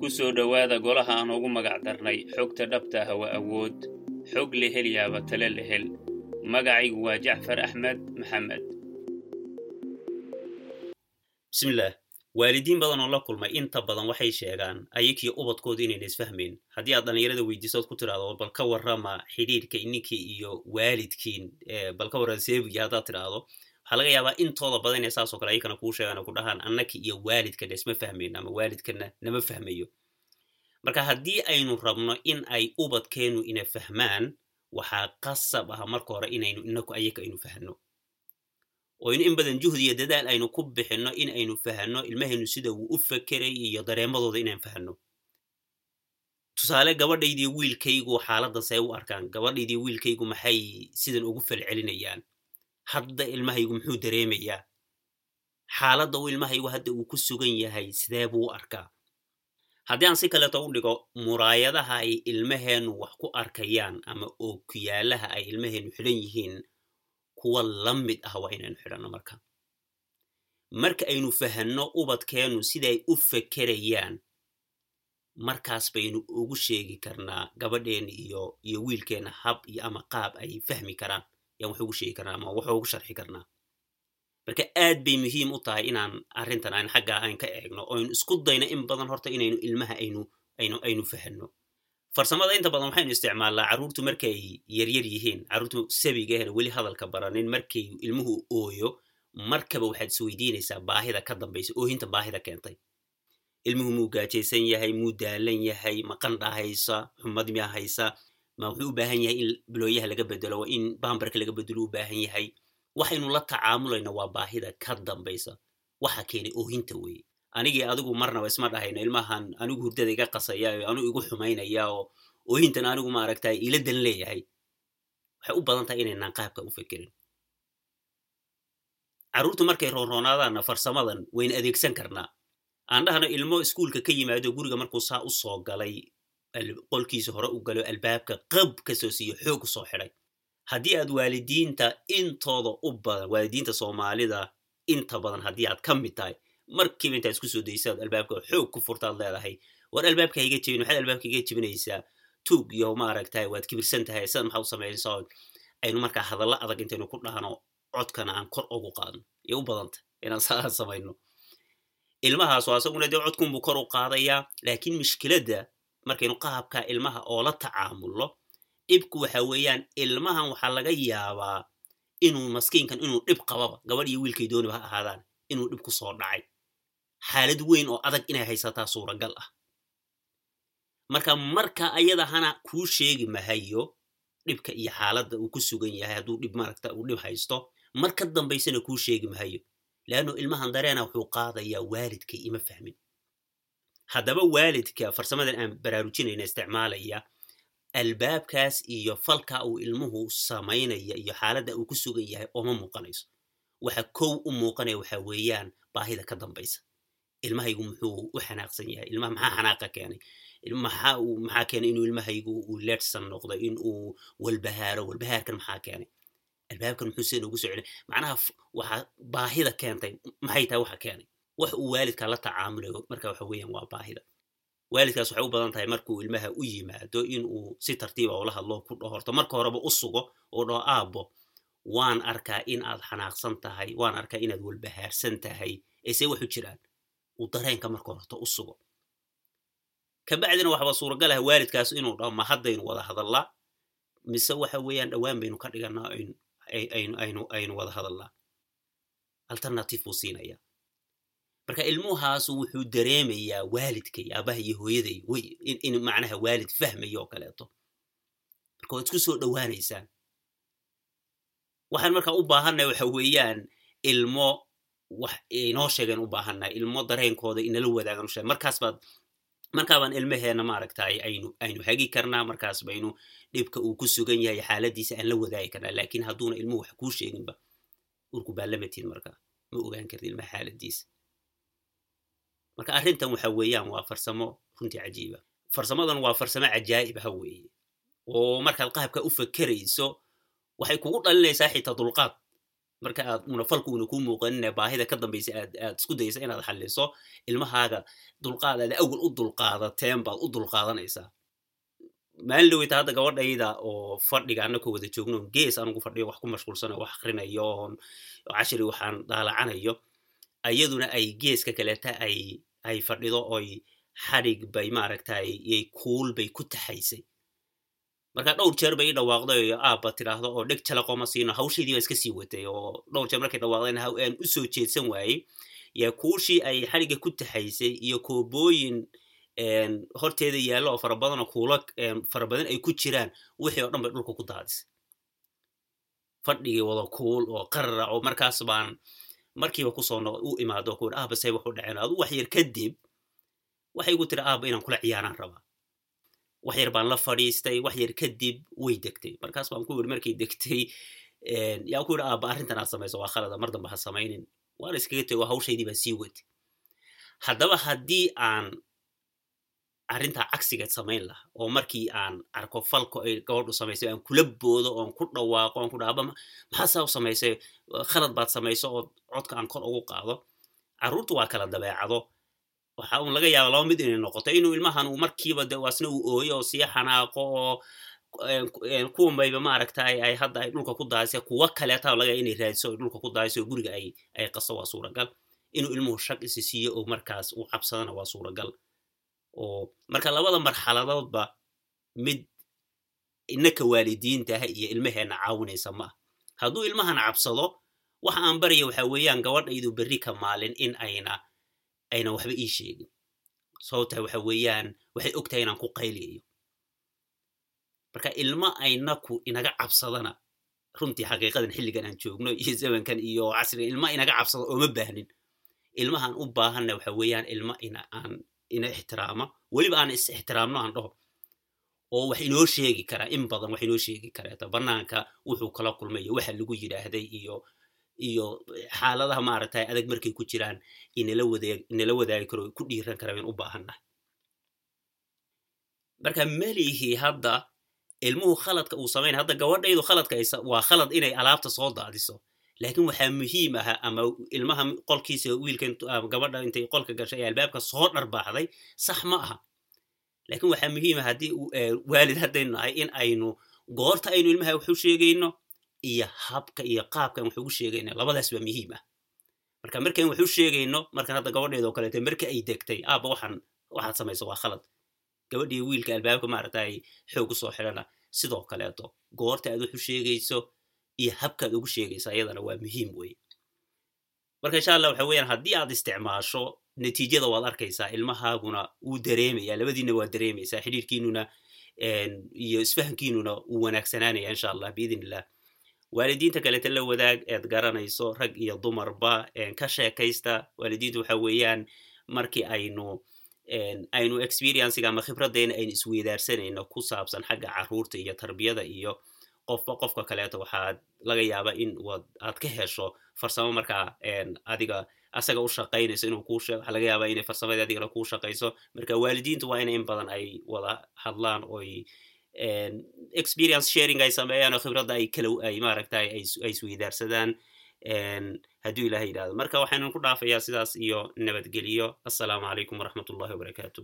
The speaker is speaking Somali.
ku soo dhowaada golaha aan ugu magac darnay xogta dhabta ah waa awood. Xog la helyaaba tale la hel. Magacaygu waa jacfar axmed maxamed. Bismillaah waalidiin badan oo la kulmay inta badan waxay sheegaan ayagii ubadkooda inayna isfahmayn haddii aad dhallinyarada weydiisood ku tidhaahdo bal ka warrama xidhiirka ininkii iyo waalidkiin bal ka warran seebigii haddaad tidhaahdo waxaa laga yaabaa intooda badan inay saasoo kale ayakana kuu sheegaan oo ku dhahaan annaki iyo waalidkana isma fahmayn ama waalidkana nama fahmayo. Marka haddii aynu rabno in ay ubadkeennu ina fahmaan waxaa qasab ah marka hore inaynu inaku ayaga aynu fahno. Oo in in badan juhdi iyo dadaal aynu ku bixinno in aynu fahanno ilmahaynu sida uu u fakeray iyo dareemadooda inaan fahanno tusaale gabadhaydii wiilkaygu xaaladdan say u arkaan. Gabadhaydii wiilkaygu maxay sidan ugu falcelinayaan hadda ilmahaygu muxuu dareemayaa? Xaaladda uu ilmahaygu hadda uu ku sugan yahay sidee buu u arkaa? Haddii aan si kaleeto u dhigo muraayadaha ay ilmaheennu wax ku arkayaan ama ookiyaalaha ay ilmaheennu xidhan yihiin kuwa la mid ah waa inaynu xidhanno marka. Marka aynu fahanno ubadkeennu siday u fakerayaan markaas baynu ugu sheegi karnaa gabadheenna iyo iyo wiilkeenna hab iyo ama qaab ay fahmi karaan yaan wax ugu sheegi karnaa ama wax ugu sharxi karnaa. Marka aad bay muhiim u tahay inaan arrintan aan xaggaa aan ka eegno oo aynu isku dayno in badan horta inaynu ilmaha aynu aynu aynu fahanno farsamada inta badan waxaynu isticmaalnaa carruurtu markay yaryar yihiin carruurtu sabigaahna weli hadalka baranin markay ilmuhu ooyo markaba waxaad isweydiinaysaa baahida ka dambaysa oohinta baahida keentay. Ilmuhu muu gaajaysan yahay muu daalan yahay ma qandha xumad miya haysa ma wuxuu u baahan yahay in bilooyaha laga bedelo in bambarka laga bedelo u baahan yahay. Waxaynu la tacaamulayna waa baahida ka dambaysa. Waxa keenay oohinta weeye. Anigii adigu marnaba isma dhahayno ilmahan anigu hurdada iga qasaya oo anigu igu xumaynaya oo oohintan anigu maaragtay ila dan leeyahay. Waxay u badan tahay inaynaan qaabka u fekerin carruurtu markay roonroonaadaanna farsamadan wayna adeegsan karnaa. Aan dhahno ilmo iskuulka ka yimaado guriga markuu saa u soo galay qolkiisa hore u galo albaabka qab ka soo siiyo xoog u soo xidhay. Haddii aad waalidiinta intooda u badan waalidiinta soomaalida inta badan haddii aad ka mid tahay markiiba intaad isku soo daysaad albaabka xoog ku furtaad leedahay. War albaabka iga jebin waxaad albaabka iga jebinaysaa. Tuug iyo maaragtay waad kibirsan tahay sidan maxaa u samaysaa aynu markaa hadallo adag intaynu ku dhahno codkana aan kor ugu qaadno. Iyo u badanta inaan saa samayno. Ilmahaasu asaguna dee codkunbuu kor u qaadayaa laakiin mushkiladda markaynu qaabka ilmaha oo la tacaamulno dhibku waxa weeyaan ilmahan waxaa laga yaabaa inuu maskiinkan inuu dhib qababa gabadh iyo wiilkay dooniba ha ahaadaan inuu dhib ku soo dhacay. Xaalad weyn oo adag inay haysataa suuragal ah. Marka marka ayadahana kuu sheegi mahayo dhibka iyo xaaladda uu ku sugan yahay hadduu dhib maaragta uu dhib haysto mar ka dambaysana kuu sheegi mahayo leanno ilmahan dareena wuxuu qaadayaa waalidkay ima fahmin haddaba waalidka farsamadan aan baraarujinayna isticmaalaya albaabkaas iyo falka uu ilmuhu samaynaya iyo xaaladda uu ku sugan yahay ooma muuqanayso. Waxa kow u muuqanaya waxa weeyaan baahida ka dambaysa. Ilmahaygu muxuu u xanaaqsan yahay ilmaha maxaa xanaaqa keenay? Maxaa uu keenay inuu ilmahaygu uu leedsan noqdo in uu walbahaaro walbahaarkan maxaa keenay? Albaabkan muxuu sida ugu soo celin macnaha waxaa baahida keentay maxay tahay waxa keenay wax uu waalidka la tacaamulayo marka waxa weeyaan waa baahida waalidkaas waxay u badan tahay markuu ilmaha u yimaado in uu si tartiiba ula hadlo ku dhaho. Horto marka horeba u sugo oo dhaho aabbo waan arkaa in aad xanaaqsan tahay waan arkaa inaad walbahaarsan tahay. Eese waxu jiraan. Uu dareenka marka horto u sugo. Kabacdina waxba suuragal ah waalidkaas inuu dhaho ma haddaynu wada hadallaa? Mise waxa weeyaan dhowaan baynu ka dhiganaa aynu wada hadallaa? Alternative buu siinaya marka ilmuhaasu wuxuu dareemayaa waalidkay aabaha iyo hooyaday in macnaha waalid fahmayo oo kaleeto. Marka waad isku soo dhowaanaysaan. Waxaan markaa u baahannahay waxa weeyaan ilmo wax inoo sheegeen u baahannahay ilmo dareenkooda inala wadaagan usheeg markaas markaabaan ilmaheenna maaragtay aynu aynu hagi karnaa. Markaas baynu dhibka uu ku sugan yahay xaaladiisa aan la wadaagi karnaa. Laakiin hadduuna ilmuhu wax kuu sheeginba urku baa lamatiin marka ma ogaan karti ilmaha xaaladiisa marka arrintan waxa weeyaan waa farsamo runtii cajiiba. Farsamadan waa farsamo cajaa'ib ha weeye. Oo markaad qaabka u fakerayso waxay kugu dhalinaysaa xitaa dulqaad. Marka aad una falku una kuu muuqanine baahida ka dambaysa aad isku daysa inaad xalliso ilmahaaga dulqaad aad awal u dulqaadateen baad u dulqaadanaysaa. Maalin dhaweyta hadda gabadhayda oo fadhiga annakoo wada joogno gees anugu fadhiyo wax ku mashquulsano wax akrinayo oon cashiri waxaan daalacanayo iyaduna ay geeska kaleeta ay ay fadhido oy xadhig bay maaragtay yay kuul bay ku taxaysay. Marka dhowr jeer bay i dhawaaqday oo aabba tidhaahdo oo dheg jalaqoma siino hawshaydii baa iska sii watay. Oo dhowr jeer markay dhawaaqdeen aan u soo jeedsan waayey. Yaa kuushii ay xadhigga ku taxaysay iyo koobooyin horteeda yaallo oo fara badan oo kuula fara ay ku jiraan wixii oo dhan bay dhulka ku daadisay. Fadhigii wada kuul oo qarara oo markaas baan markiiba ku soo u imaado ku aaba say wax u dhaceen adu wax yar kadib waxay igu tiri aaba inaan kula ciyaaraan rabaa wax yar baan la fadhiistay wax yar kadib way degtay. Markaas baan ku yiri markay degtay yaa ku yidhi aaba arrintan aad samayso waa khalada mar dambe ha samaynin. Waan iskaga tego hawshaydii baan sii watay haddaba haddii aan arrintaa cagsigeed samayn laha oo markii aan arko falko ay gabadhu samaysay aan kula boodo oon ku dhawaaqo oon ku dhaaba maxaa saa u samaysay? Khalad baad samayso oo codka aan kor ugu qaado. Carruurtu waa kala dabeecado. Waxa uun laga yaaba laba mid inay noqoto inuu ilmahan uu markiiba de waasna uu ooyo oo sii xanaaqo oo kuwan bayba maaragtay ay hadda ay dhulka ku daaysa kuwa kaleeta laga inay raadiso oo dhulka ku daayso guriga ay ay qaso waa suuragal inuu ilmuhu shaq isi siiyo oo markaas uu cabsadana waa suuragal oo marka labada marxaladoodba mid innaka waalidiintaha iyo ilmaheenna caawinaysa ma ah hadduu ilmahan cabsado waxa aan baraya waxa weeyaan gabadhaydu berri ka maalin in ayna ayna waxba ii sheegin. Sababtaa waxa weeyaan waxay ogtahay inaan ku qayliyayo marka ilma aynaku inaga cabsadana runtii xaqiiqadan xilligan aan joogno iyo zamankan iyo casrigan ilma inaga cabsado ooma baahnin. Ilmahaan u baahanna waxa weeyaan ilma ina aan ina ixtiraama weliba aan is ixtiraamno aan dhaho. Oo wax inoo sheegi karaa in badan wax inoo sheegi kareeta banaanka wuxuu kala kulmayo waxa lagu yidhaahday iyo iyo xaaladaha maaragtay adag markay ku jiraan inala wadaag inala wadaagi karo ku dhiiran kara in u baahannahay marka melihii hadda ilmuhu khaladka uu samayn hadda gabadhaydu khaladka waa khalad inay alaabta soo daadiso laakiin waxaa muhiim aha ama ilmaha qolkiisa wiilka gabadha intay qolka gashay ee albaabka soo dharbaaxday sax ma aha. Laakiin waxaa muhiim ah haddii waalid haddaynu nahay in aynu goorta aynu ilmaha waxu sheegayno iyo habka iyo qaabkan wax ugu sheegayno. Labadaas baa muhiim ah. Marka markaan waxu sheegayno markan hadda gabadheeda oo kaleeto marka ay degtay aaba waxaan waxaad samayso waa khalad. Gabadhii wiilka albaabka maaragtay xoog u soo xidhana. Sidoo kaleeto goorta aad waxu sheegayso iyo habkaad ugu sheegaysa ayadana waa muhiim weye marka insha allah waxa weeyaan haddii aad isticmaasho natiijada waad arkaysaa ilmahaaguna wuu dareemaya labadiina waa dareemaysaa xidhiirkiinuna iyo isfahankiinuna wuu wanaagsanaanaya insha allah biidn illah waalidiinta kaleta la wadaag eed garanayso rag iyo dumarba ka sheekaysta. Waalidiinta waxa weeyaan markii aynu aynu experienciga ama khibraddeena aynu isweydaarsanayno ku saabsan xagga carruurta iyo tarbiyada iyo qofba qofka kaleeto waxaad laga yaaba in aad ka hesho farsamo markaa adiga asaga u shaqaynayso inuu kuu sheego. Waxaa laga yaabaa inay farsamadii adigana kuu shaqayso. Marka waalidiintu waa ina in badan ay wada hadlaan oy experience sharing ay sameeyaan oo khibradda ay kala ay maaragtay ay isweydaarsadaan. Hadduu ilaha yidhahdo marka waxaynu ku dhaafayaa sidaas iyo nabadgeliyo assalaamu calaykum waraxmat ullahi wabarakaatu